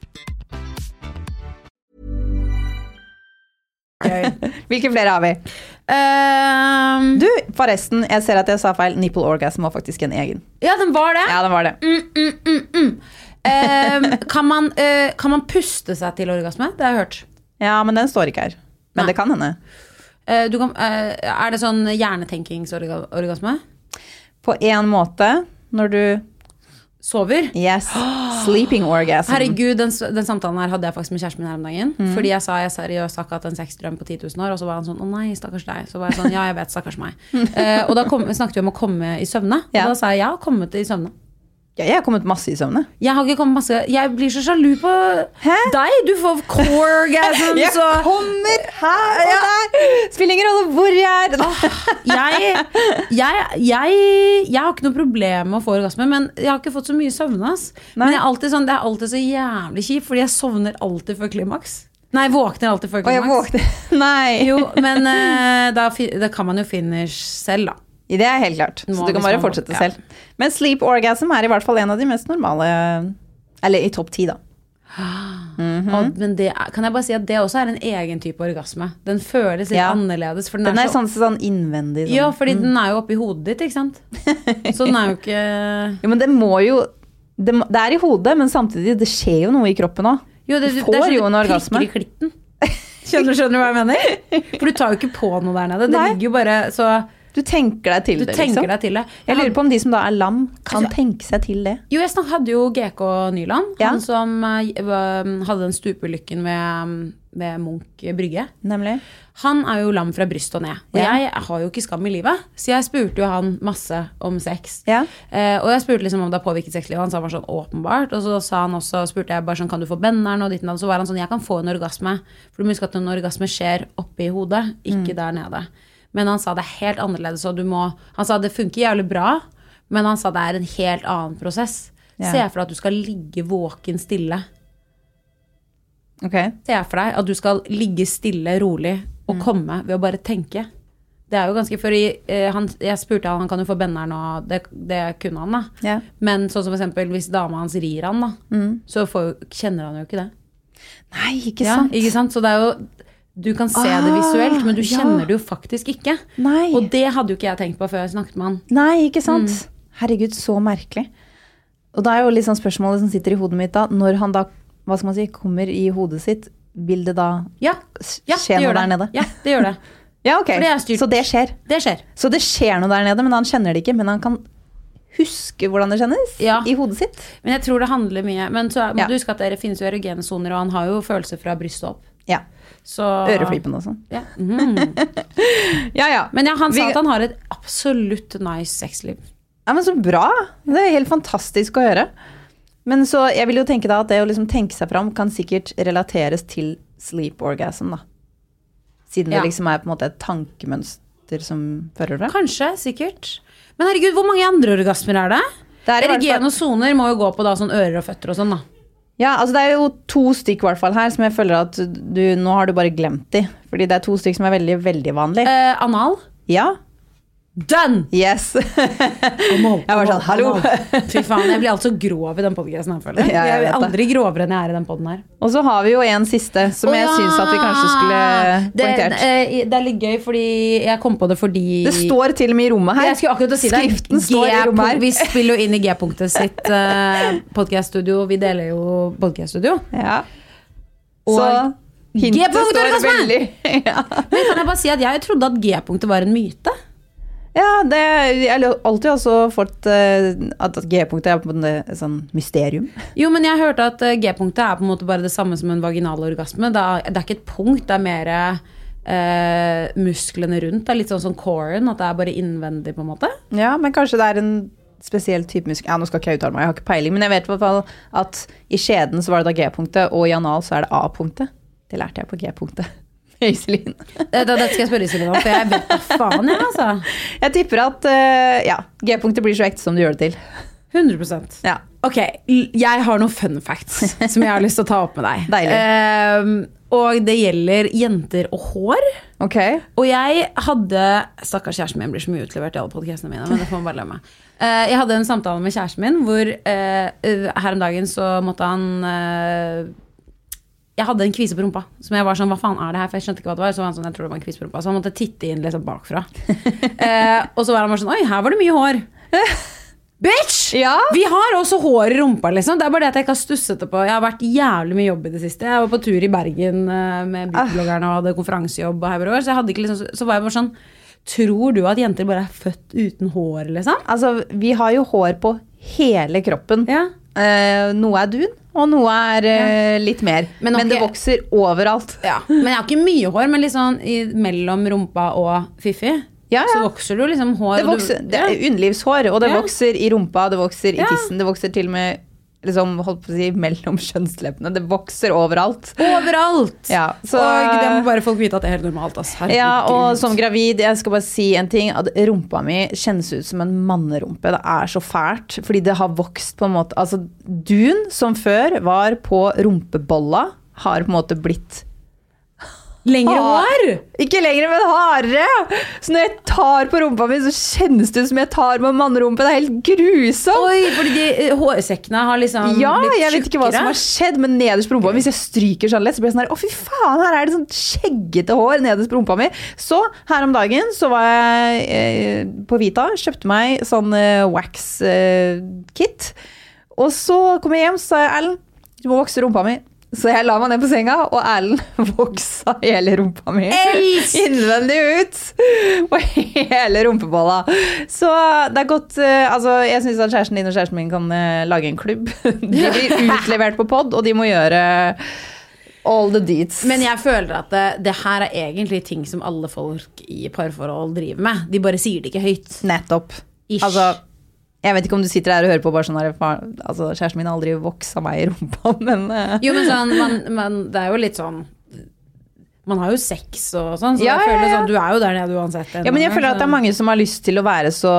Hvilke flere har vi? Um, Du, forresten, jeg ser at jeg sa feil. Nipple orgasm var faktisk en egen. ja, den var det. Ja, den var det. Ehm, kan, man, uh, kan man puste seg til orgasme? Det har jeg hørt. Ja, men den står ikke her. Men Nei. det kan hende. Uh, du kan, uh, er det sånn hjernetenkingsorgasme? På én måte, når du Sover? Yes. Sleeping orgasm. Herregud, den, den samtalen her hadde jeg faktisk med kjæresten min her om dagen. Mm. Fordi jeg sa jeg seriøst har ikke hatt en sexdrøm på 10 000 år. Og så var han sånn å nei, stakkars deg. Så var jeg sånn ja, jeg vet, stakkars meg. uh, og da kom, snakket vi om å komme i søvne. Og Ja. da sa jeg ja, kommet i søvne. Ja, jeg har kommet masse i søvne. Jeg har ikke kommet masse Jeg blir så sjalu på Hæ? deg. Du får core orgasm, Jeg så kommer her og der! Spiller ingen rolle hvor jeg er. jeg, jeg, jeg, jeg har ikke noe problem med å få orgasme, men jeg har ikke fått så mye søvne. Men jeg er sånn, det er alltid så jævlig kjipt, fordi jeg sovner alltid før klimaks. Nei, våkner alltid før Og jeg klimaks. våkner Nei. Jo, men uh, da, da kan man jo finish selv, da. Det er helt klart. Så du kan bare fortsette selv. Men sleep orgasm er i hvert fall en av de mest normale Eller i topp ti, da. Og, men det er, kan jeg bare si at det også er en egen type orgasme. Den føles litt Ja. annerledes. Den, Den er så, sånn, sånn innvendig. Sånn. Ja, fordi den er jo oppi hodet ditt, ikke sant? Så den er jo ikke Jo, men det må jo det, det er i hodet, men samtidig det skjer jo noe i kroppen òg. Det, Du det får er sånn jo en det orgasme. i klitten. Skjønner, skjønner du hva jeg mener? For du tar jo ikke på noe der nede. Det Nei. ligger jo bare så Du tenker deg til Du det, liksom. deg til det. Jeg lurer på om de som da er lam, kan Altså- tenke seg til det. Jo, jeg hadde jo GK Nyland. Ja. Han som eh, hadde den stupeulykken ved, ved Munch brygge. Nemlig. Han er jo lam fra brystet og ned. Og Ja. jeg har jo ikke skam i livet, så jeg spurte jo han masse om sex. Ja. Eh, og jeg spurte liksom om det har påvirket sexlivet. Han sa bare sånn åpenbart. Og så sa han også, spurte jeg bare sånn, kan du få benderen og ditt og datt. Så var han sånn, jeg kan få en orgasme. For du må huske at en orgasme skjer oppi hodet, Mm. ikke der nede. Men han sa det er helt annerledes, og du må Han sa det funker jævlig bra, men han sa det er en helt annen prosess. Ja. Se for deg at du skal ligge våken stille. Okay. Se for deg at du skal ligge stille, rolig og Mm. komme ved å bare tenke. Det er jo ganske For eh, han, jeg spurte han, han kan jo få benderen, og det, det kunne han, da. Ja. Men sånn som for eksempel hvis dama hans rir han, da, Mm. så får, kjenner han jo ikke det. Nei, ikke sant. Ja, ikke sant? Så det er jo Du kan se det Ah, visuelt, men du ja. kjenner det jo faktisk ikke. Nei. Og det hadde jo ikke jeg tenkt på før jeg snakket med han. Nei, ikke sant? Mm. Herregud, så merkelig. Og da er jo liksom spørsmålet som sitter i hodet mitt da, når han da, hva skal man si, kommer i hodet sitt, vil det da Ja, ja skje det noe der det. nede? Ja, det gjør det. Ja, ok. Det. Så det skjer. Det skjer. Så det skjer noe der nede, men han kjenner det ikke, men han kan huske hvordan det kjennes Ja. i hodet sitt. Men jeg tror det handler mye Men så må Ja. du huske at det finnes jo erogene soner, og han har jo følelser fra brystet opp. Ja. Så Øreflippen og sånn. Ja. Mm. Ja, ja. Men ja, han sa Vi- at han har et absolutt nice sexliv. Ja, men så bra. Det er helt fantastisk å høre. Men så, jeg vil jo tenke da at det å liksom tenke seg fram kan sikkert relateres til sleep orgasm, da. Siden Ja. det liksom er på en måte et tankemønster som fører det. Kanskje, sikkert. Men herregud, hvor mange andre orgasmer er det? Det er og soner må jo gå på da sånn ører og føtter og sånn, da. Ja, altså det er jo to stykk i hvert fall her som jeg føler at du, nå har du bare glemt de. Fordi det er to stykk som er veldig, veldig vanlig. Eh, anal. Ja. Done! Yes. Jeg var sånn, hallo. Fy faen, jeg blir altså grov i den podcasten her, føler jeg. Ja, jeg jeg er aldri grovere enn jeg er i den podden her. Og så har vi jo en siste som oh, jeg ja! syns at vi kanskje skulle poengtert. Det, det er litt gøy, fordi jeg kom på det fordi Det står til og med i rommet her. Si. Skriften står i rommet her. Vi spiller jo inn i G-punktet sitt uh, podkaststudio. Vi deler jo podkaststudio. Ja. Og Så G-punktet står veldig ja. Men kan jeg bare si at jeg trodde at G-punktet var en myte. Ja, det Jeg har alltid også fått eh, at G-punktet er på en måte sånn mysterium. Jo, men jeg hørte at eh, G-punktet er på en måte bare det samme som en vaginal orgasme. Det er, det er ikke et punkt, det er mer eh, musklene rundt. Det er litt sånn som coren, at det er bare innvendig, på en måte. Ja, men kanskje det er en spesiell type muskel Ja, nå skal ikke jeg uttale meg, jeg har ikke peiling, men jeg vet i hvert fall at i skjeden så var det da G-punktet, og i anal så er det A-punktet. Det lærte jeg på G-punktet. Iselin. Det, det, skal jeg spørre Iselin om, for jeg vet da faen, jeg, altså. Jeg tipper at eh, ja, G-punktet blir så ekte som du gjør det til. 100% Ja. Ok, jeg har noen fun facts som jeg har lyst til å ta opp med deg. Deilig. Uh, og det gjelder jenter og hår. Ok. Og jeg hadde Stakkars kjæresten min blir så mye utlevert i alle podkastene mine. Men det får man bare meg. Eh, jeg hadde en samtale med kjæresten min hvor eh, eh, her om dagen så måtte han Jeg hadde en kvise på rumpa. Som jeg var sånn, hva faen er det her? For jeg skjønte ikke hva det var. Så var han sånn, jeg tror det var en kvise på rumpa Så han måtte titte inn liksom bakfra. Eh, og så var han bare sånn Oi, her var det mye hår. Bitch! Ja. Vi har også hår i rumpa, liksom. Det er bare det at jeg ikke har stusset det på. Jeg har vært jævlig mye jobb i det siste. Jeg var på tur i Bergen eh, med bloggerne og hadde konferansejobb. og år, Så, liksom, så var jeg bare sånn Tror du at jenter bare er født uten hår, liksom? Altså, vi har jo hår på hele kroppen. Ja. Eh, noe er dun, og noe er eh, litt mer. Men Men, det det vokser overalt. ja. Men jeg har ikke mye hår, men sånn i, mellom rumpa og fiffi. Ja, Så vokser du liksom hår. Det, og du- vokser, det ja. er underlivshår, og det Ja. vokser i rumpa, det vokser i Ja. tissen, det vokser til og med liksom, holdt på å si, mellom kjønnsleppene. Det vokser overalt. Overalt! Ja, så- og det må bare folk vite at det er helt normalt. Altså. Ja, og som gravid, jeg skal bare si en ting, at rumpa mi kjennes ut som en mannerumpe. Det er så fælt, fordi det har vokst på en måte Altså, dun som før var på rumpebolla, har på en måte blitt Lengre hår! Ikke lengre, men hardere! Så når jeg tar på rumpa mi, så kjennes det ut som jeg tar på en mannerumpe. Det er helt grusomt! Oi, fordi de eh, hårsekkene har liksom Ja, blitt jeg vet ikke hva som har skjedd, men nederst på rumpa Hvis jeg stryker sånn lett, så blir jeg sånn her Å, fy faen, her er det sånn skjeggete hår nederst på rumpa mi. Så her om dagen så var jeg eh, på Vita, kjøpte meg sånn eh, wax-kit. og så kom jeg hjem, så sa jeg Ellen, du må vokse rumpa mi. Så jeg la meg ned på senga, og Erlend voksa hele rumpa mi. Elsk! Innvendig ut! På hele rumpebolla. Så det er godt eh, Altså, jeg syns at kjæresten din og kjæresten min kan eh, lage en klubb. De blir utlevert på pod, og de må gjøre all the deeds. Men jeg føler at det, det her er egentlig ting som alle folk i parforhold driver med. De bare sier det ikke høyt. Nettopp. Ish. Altså, jeg vet ikke om du sitter her og hører på bare sånn her, altså, Kjæresten min har aldri voksa meg i rumpa, men uh. Jo, men sånn, man, man, det er jo litt sånn Man har jo sex og sånn, så Ja, jeg føler sånn, du er jo der nede uansett. Ja, men jeg føler at det er mange som har lyst til å være så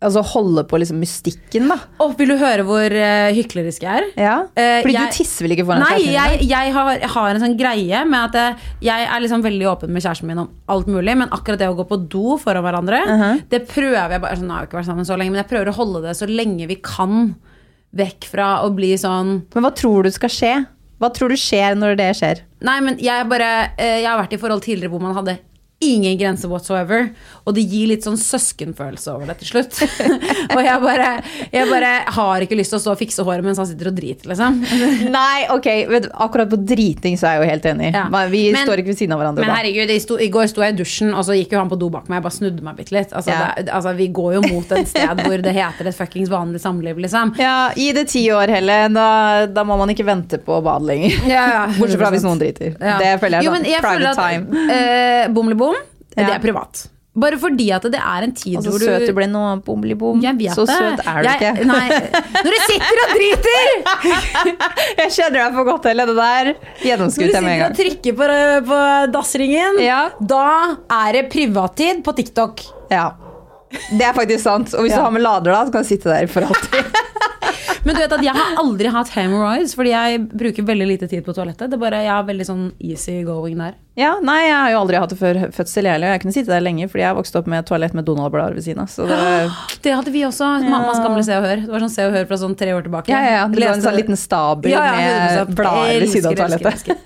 altså, holde på liksom mystikken, da. Og vil du høre hvor uh, hyklerisk jeg er? Ja. Eh, Fordi jeg- du tisser vel ikke foran Nei, kjæresten din? jeg, jeg, har, jeg har en sånn greie med at jeg, jeg er liksom veldig åpen med kjæresten min om alt mulig, men akkurat det å gå på do foran hverandre, Uh-huh. det prøver jeg bare altså, Nå har vi ikke vært sammen så lenge, men jeg prøver å holde det så lenge vi kan vekk fra å bli sånn Men hva tror du skal skje? Hva tror du skjer når det skjer? Nei, men jeg bare eh, Jeg har vært i forhold tidligere hvor man hadde ingen grense whatsoever. Og det gir litt sånn søskenfølelse over det til slutt. og jeg bare, jeg bare har ikke lyst til å stå og fikse håret mens han sitter og driter, liksom. Nei, ok, du, akkurat på driting så er jeg jo helt enig. Ja. Vi Men- står ikke ved siden av hverandre Men herregud, sto, i går sto jeg i dusjen, og så gikk jo han på do bak meg. Jeg bare snudde meg bitte litt. Altså, Ja. det, altså, vi går jo mot et sted hvor det heter et fuckings vanlig samliv, liksom. Ja, Gi det ti år, Helle. Da, da må man ikke vente på bad lenger. Ja, ja, Bortsett fra hvis noen driter. Det føler jeg jo, men jeg føler private at, time. eh, det er privat. Bare fordi at det er en tid Og så søt du du ble nå, bomli-bom. Så det. søt er du jeg, ikke. Nei, når du sitter og driter! Jeg kjenner deg for godt, Helle. Det der Når du gjennomskuet jeg med sitter en og gang. trykker på, på dassringen, Ja. da er det privattid på TikTok. Ja. Det er faktisk sant. Og hvis Ja. du har med lader da, så kan du sitte der for alltid. Men du vet at jeg har aldri hatt hemorrhoids, fordi jeg bruker veldig lite tid på toalettet. Det er bare, Jeg er veldig sånn easy going der. Ja, nei, jeg har jo aldri hatt det før fødsel. Jeg, heller. jeg kunne sitte der lenge, fordi jeg vokste opp med toalett med Donald-blader ved siden av. Det, Det hadde vi også. Mammas gamle Se og Hør. Det var sånn Se og Hør fra sånn tre år tilbake. ja, ja, ja. Det var en sånn liten stabel Ja, ja, med 100%. blader ved siden av toalettet.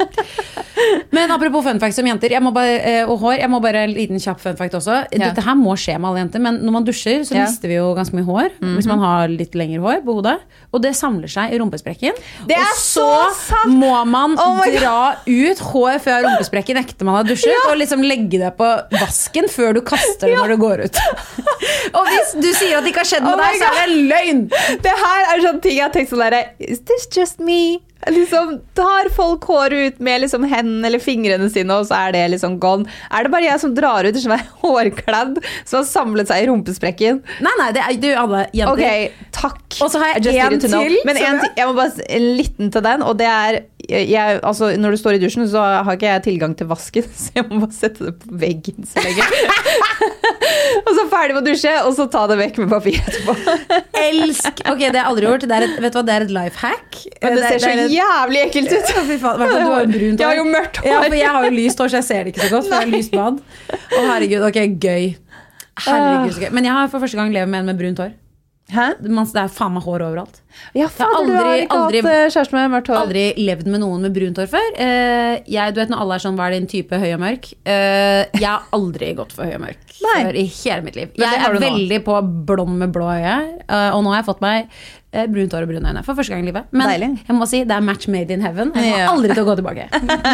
Men apropos fun facts om jenter jeg må bare, eh, og hår, jeg må bare en liten kjapp fun fact også. Dette her må skje med alle jenter, men når man dusjer, så Ja. mister vi jo ganske mye hår. Hvis man har litt lengre hår på hodet. Og det samler seg i rumpesprekken. Det er og så sant! må man Oh dra ut hår fra rumpesprekken etter man har dusjet, og liksom legge det på vasken før du kaster det når du går ut. og hvis du sier at det ikke har skjedd med Oh deg, så er det løgn! Det her er sånne ting jeg har tenkt sånn derre Is this just me? Liksom, tar folk håret ut med liksom hendene eller fingrene sine, og så er det liksom gone? Er det bare jeg som drar ut som er hårkledd, som har samlet seg i rumpesprekken? Nei, nei, det er du alle jenter. Ok, takk. Og så har jeg én til, Men en, jeg- må bare en liten til den, og det er jeg, altså, Når du står i dusjen, så har ikke jeg tilgang til vasken, så jeg må bare sette det på veggen så lenge. og så ferdig med å dusje, og så ta det vekk med papir etterpå. Elsk! Ok, det har jeg aldri gjort. Det er et, vet du hva, det er et life hack. Men det ser så jævlig ekkelt ut. Fy faen, du har brunt hår. Jeg har jo mørkt hår. Ja, for jeg har jo lyst hår, så jeg ser det ikke så godt. For jeg har lyst bad. Å herregud, ok, gøy. Herregud, så gøy. Men jeg har for første gang levd med en med brunt hår. Hæ? Man- Det er faen meg hår overalt. Ja, fader, du har aldri- ikke aldri- hatt eh, kjæreste med mørkt hår. Aldri levd med noen med brunt hår før. Eh, jeg, du vet når alle er sånn, hva er din type, høy og mørk? Eh, jeg har aldri gått for høy og mørk Nei. før i hele mitt liv. Jeg er veldig på blond med blå øye, eh, og nå har jeg fått meg eh, brunt hår og brune øyne for første gang i livet. Men Deilig. jeg må si, det er match made in heaven. Jeg kommer Ja. aldri til å gå tilbake.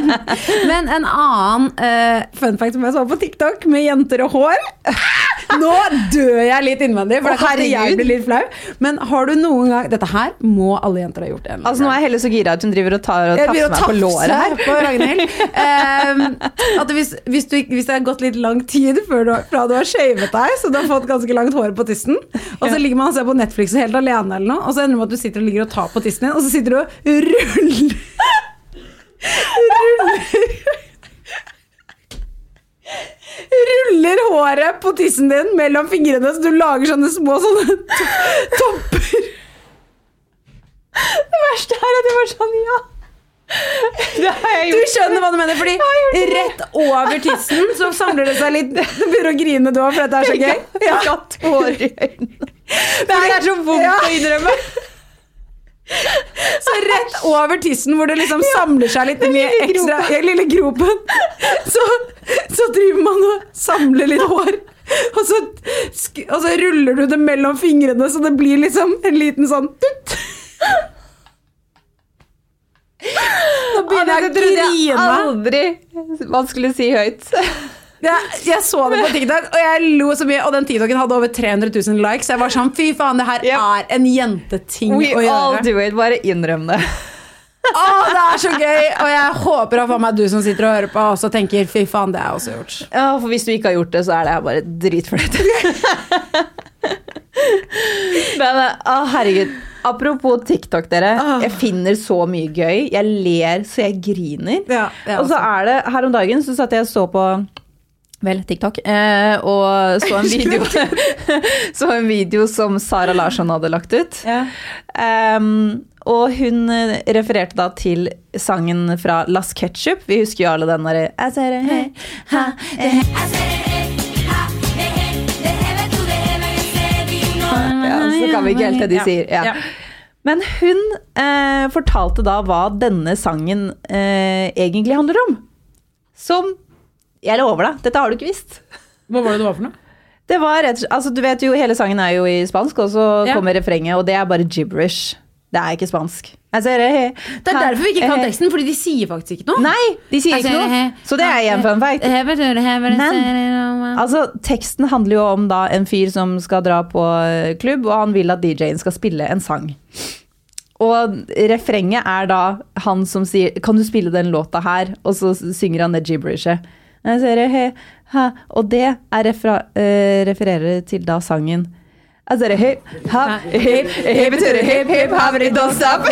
Men en annen uh, fun fact som jeg så på TikTok med jenter og hår Nå dør jeg litt innvendig, for Å, da kan jeg bli litt flau. Men har du noen gang Dette her må alle jenter ha gjort. en Altså, nå er Helle så gira at hun driver og tar og tafser meg på låret her. på at hvis, hvis, du, hvis det har gått litt lang tid du, fra du har shavet deg, så du har fått ganske langt hår på tissen, og så ligger man og ser på Netflix helt alene, eller noe, og så ender det med at du sitter og ligger og tar på tissen din, og så sitter du og ruller Ruller håret på tissen din mellom fingrene, så du lager sånne små sånne topper. Det verste er at jeg var sånn, ja. Du skjønner hva du mener, fordi rett over tissen så samler det seg litt Du begynner å grine du òg, for dette er så gøy. Jeg har tårer i øynene. Det er så vondt å innrømme. Så rett over tissen, hvor det liksom samler seg litt mye ekstra i lille gropen, så, så driver man og samler litt hår. Og så, og så ruller du det mellom fingrene, så det blir liksom en liten sånn tutt. Nå begynner jeg å Det trodde jeg aldri man skulle si høyt. Jeg, jeg så det på TikTok, og jeg lo så mye. Og den TikToken hadde over 300 000 likes. Jeg var sånn, fy faen, det her er en jenteting We å all do it. Bare innrøm det. Å, det er så gøy! Og jeg håper at meg du som sitter og hører på, også tenker fy faen, det har jeg også gjort. Ja, for hvis du ikke har gjort det, så er det her bare dritflaut. Men å, herregud. Apropos TikTok, dere. Ah. Jeg finner så mye gøy. Jeg ler så jeg griner. Ja, og så er det Her om dagen så satt jeg og så på Vel, TikTok. Eh, og så en video Så en video som Sara Larsson hadde lagt ut. Ehm, og hun eh, refererte da til sangen fra Las Ketchup. Vi husker jo alle den derre Jeg ser det, hei, ha, det, ja, Så kan vi ikke helt det de sier. Ja. Men hun eh, fortalte da hva denne sangen eh, egentlig handler om. Som Jeg lover deg, dette har du ikke visst. Hva var det det var for noe? Det var rett, altså du vet jo, Hele sangen er jo i spansk, og så Ja. kommer refrenget, og det er bare gibberish. Det er ikke spansk. Altså, det, Det er derfor vi ikke kan teksten, fordi de sier faktisk ikke noe. Nei, de sier ikke noe. Så det er igjen fun fact. Men altså, teksten handler jo om da en fyr som skal dra på eh, klubb, og han vil at DJ-en skal spille en sang. Og refrenget er da han som sier 'Kan du spille den låta her?' Og så synger han det gibberishet. Jeg ser det, he, ha. Og det er refra, uh, refererer til da sangen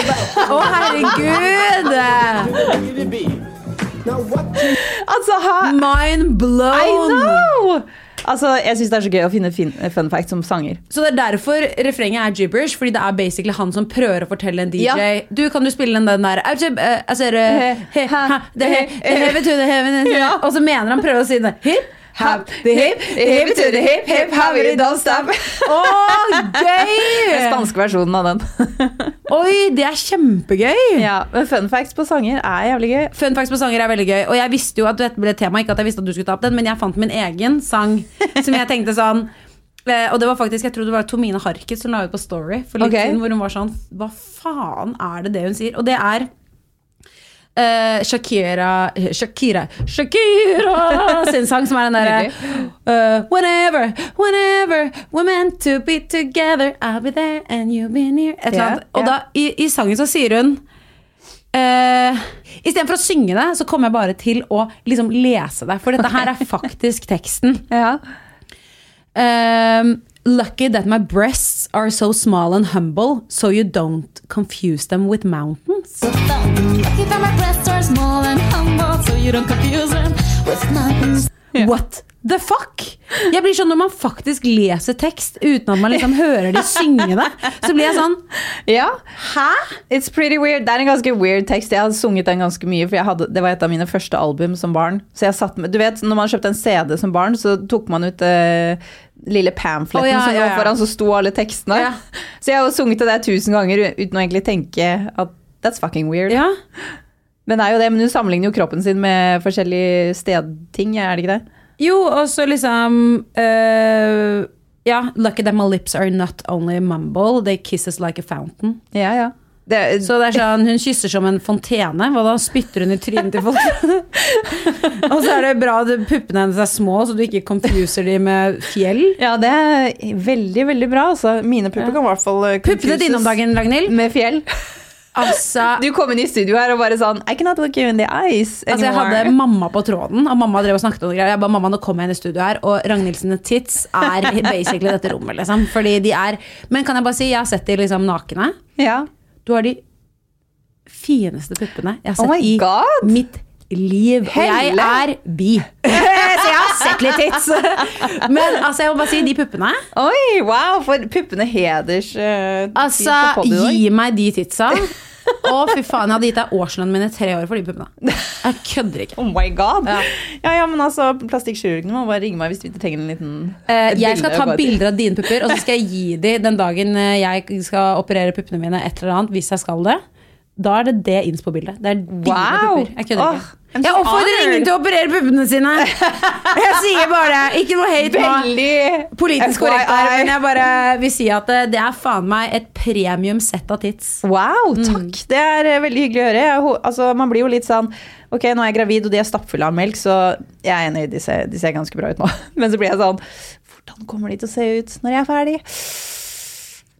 jeg. Å, herregud! Altså, ha, Mind blown! I know! Altså, jeg syns det er så gøy å finne fin, fun facts om sanger. Så det er derfor refrenget er gibberish, fordi det er basically han som prøver å fortelle en DJ Ja. Du, kan du spille den, den der eh, eh. Og så mener han prøver å si det. Hip, Hop, the hip, the hip to the hip, hip, it don't stop. Å, Den gøy! spanske versjonen av den. Oi, det er kjempegøy! ja, men fun facts på sanger er jævlig gøy. Fun facts på sanger er veldig gøy. Og jeg visste jo at dette ble tema, ikke at jeg visste at du skulle ta opp den, men jeg fant min egen sang som jeg tenkte sånn eh, og det var faktisk, Jeg tror det var Tomine Harket som la ut på Story for litt okay. siden, hvor hun var sånn Hva faen er det det hun sier? Og det er eh, Shakira Shakira Shakira sin sang, som er den derre uh, Whenever, whenever we're meant to be together, I'll be there and you'll be near. Et eller annet. Og da, i, i sangen så sier hun uh, Istedenfor å synge det, så kommer jeg bare til å liksom lese det. For dette her er faktisk teksten. Ja. Um, Lucky that my breasts are so small and humble, so you don't confuse them with mountains. Lucky that my breasts are small and humble, so you don't confuse them with mountains. What the fuck? Jeg blir sånn Når man faktisk leser tekst uten at man liksom hører de synge det, så blir jeg sånn ja. Hæ? It's pretty weird. Det er en ganske weird tekst. Jeg har sunget den ganske mye, for hadde, det var et av mine første album som barn. Så jeg satt med, du vet, når man kjøpte en CD som barn, så tok man ut eh, lille pamfletten oh, ja, som ja, lå ja. foran, så sto alle tekstene. Ja. Så jeg har sunget det der tusen ganger uten å egentlig tenke at that's fucking weird. Ja. Men det er jo det, men hun sammenligner jo kroppen sin med forskjellige stedting, er det ikke det? Jo, og så liksom uh, Ja, lucky that my lips are not only mumble, they kisses like a fountain. Ja, ja. Det, Så det er sånn, Hun kysser som en fontene, Hva da spytter hun i trynet til folk. og så er det bra at puppene hennes er små, så du ikke confuser dem med fjell. ja, det er veldig, veldig bra. Altså. Mine pupper kan i hvert fall eh, Puppene confuses dine om dagen, Ragnhild. Med fjell. Altså, Du kom inn i studio her og bare sånn I cannot look you in the eyes altså Jeg hadde mamma på tråden, og mamma drev og snakket om greier. Jeg ba, mamma, nå kommer jeg inn i studio her, og Ragnhild sine tits er basically dette rommet, liksom. Fordi de er Men kan jeg bare si, jeg har sett de liksom nakne. ja. Du har de fineste puppene jeg har Oh sett oh i God. mitt liv. Og jeg er bi. Så jeg har sett litt tits. Men altså, jeg må bare si, de puppene Oi, wow, for puppene heders uh, Altså, gi meg de titsa. Å, fy faen, jeg hadde gitt deg årslønnen min i tre år for de puppene. Jeg kødder ikke. Oh my god. Ja. Ja, ja, men altså, plastikkkirurgene må bare ringe meg hvis du trenger en liten Eh, jeg skal ta bilder av dine pupper, og så skal jeg gi de den dagen eh, jeg skal operere puppene mine, et eller annet, hvis jeg skal det. Da er det det inns på bildet. Det er dine Wow. pupper. Jeg kødder ikke. I'm Jeg oppfordrer honored. ingen til å operere puppene sine! Jeg sier bare det. Ikke noe hate nå. Politisk korrekt her, men jeg bare vil si at det, det er faen meg et premium sett av tits. Wow, Mm. takk. Det er eh, veldig hyggelig å høre. Jeg, altså, man blir jo litt sånn Ok, nå er jeg gravid, og de er stappfulle av melk, så jeg er enig, de ser, de ser ganske bra ut nå. Men så blir jeg sånn Hvordan kommer de til å se ut når jeg er ferdig?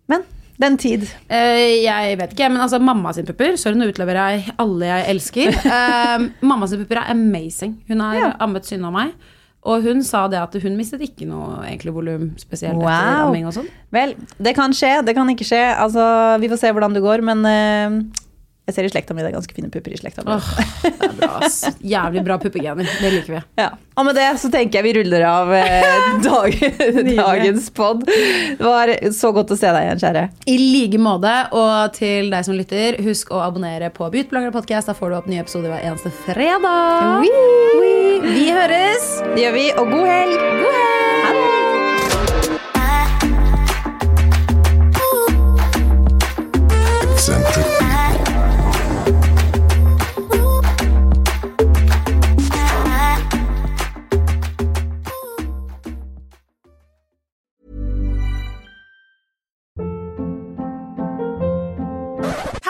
Men den tid. Uh, jeg vet ikke, men altså mamma sin pupper Sorry, nå utleverer jeg alle jeg elsker. Uh, mamma sin pupper er amazing. Hun har Ja. ammet synd av meg. Og hun sa det at hun mistet ikke noe egentlig volum spesielt etter Wow. amming og sånn. Vel, det kan skje, det kan ikke skje. Altså, vi får se hvordan det går, men eh, Jeg ser i slekta mi det er ganske fine pupper i slekta mi. Oh, det er bra, ass. Jævlig bra puppegener. Det liker vi. Ja. Og med det så tenker jeg vi ruller av eh, dag, dagens pod. Det var så godt å se deg igjen, kjære. I like måte. Og til deg som lytter, husk å abonnere på Beautyblogger podcast. Da får du opp nye episoder hver eneste fredag. Wee! Vi høres! Det gjør vi, og god helg! God helg!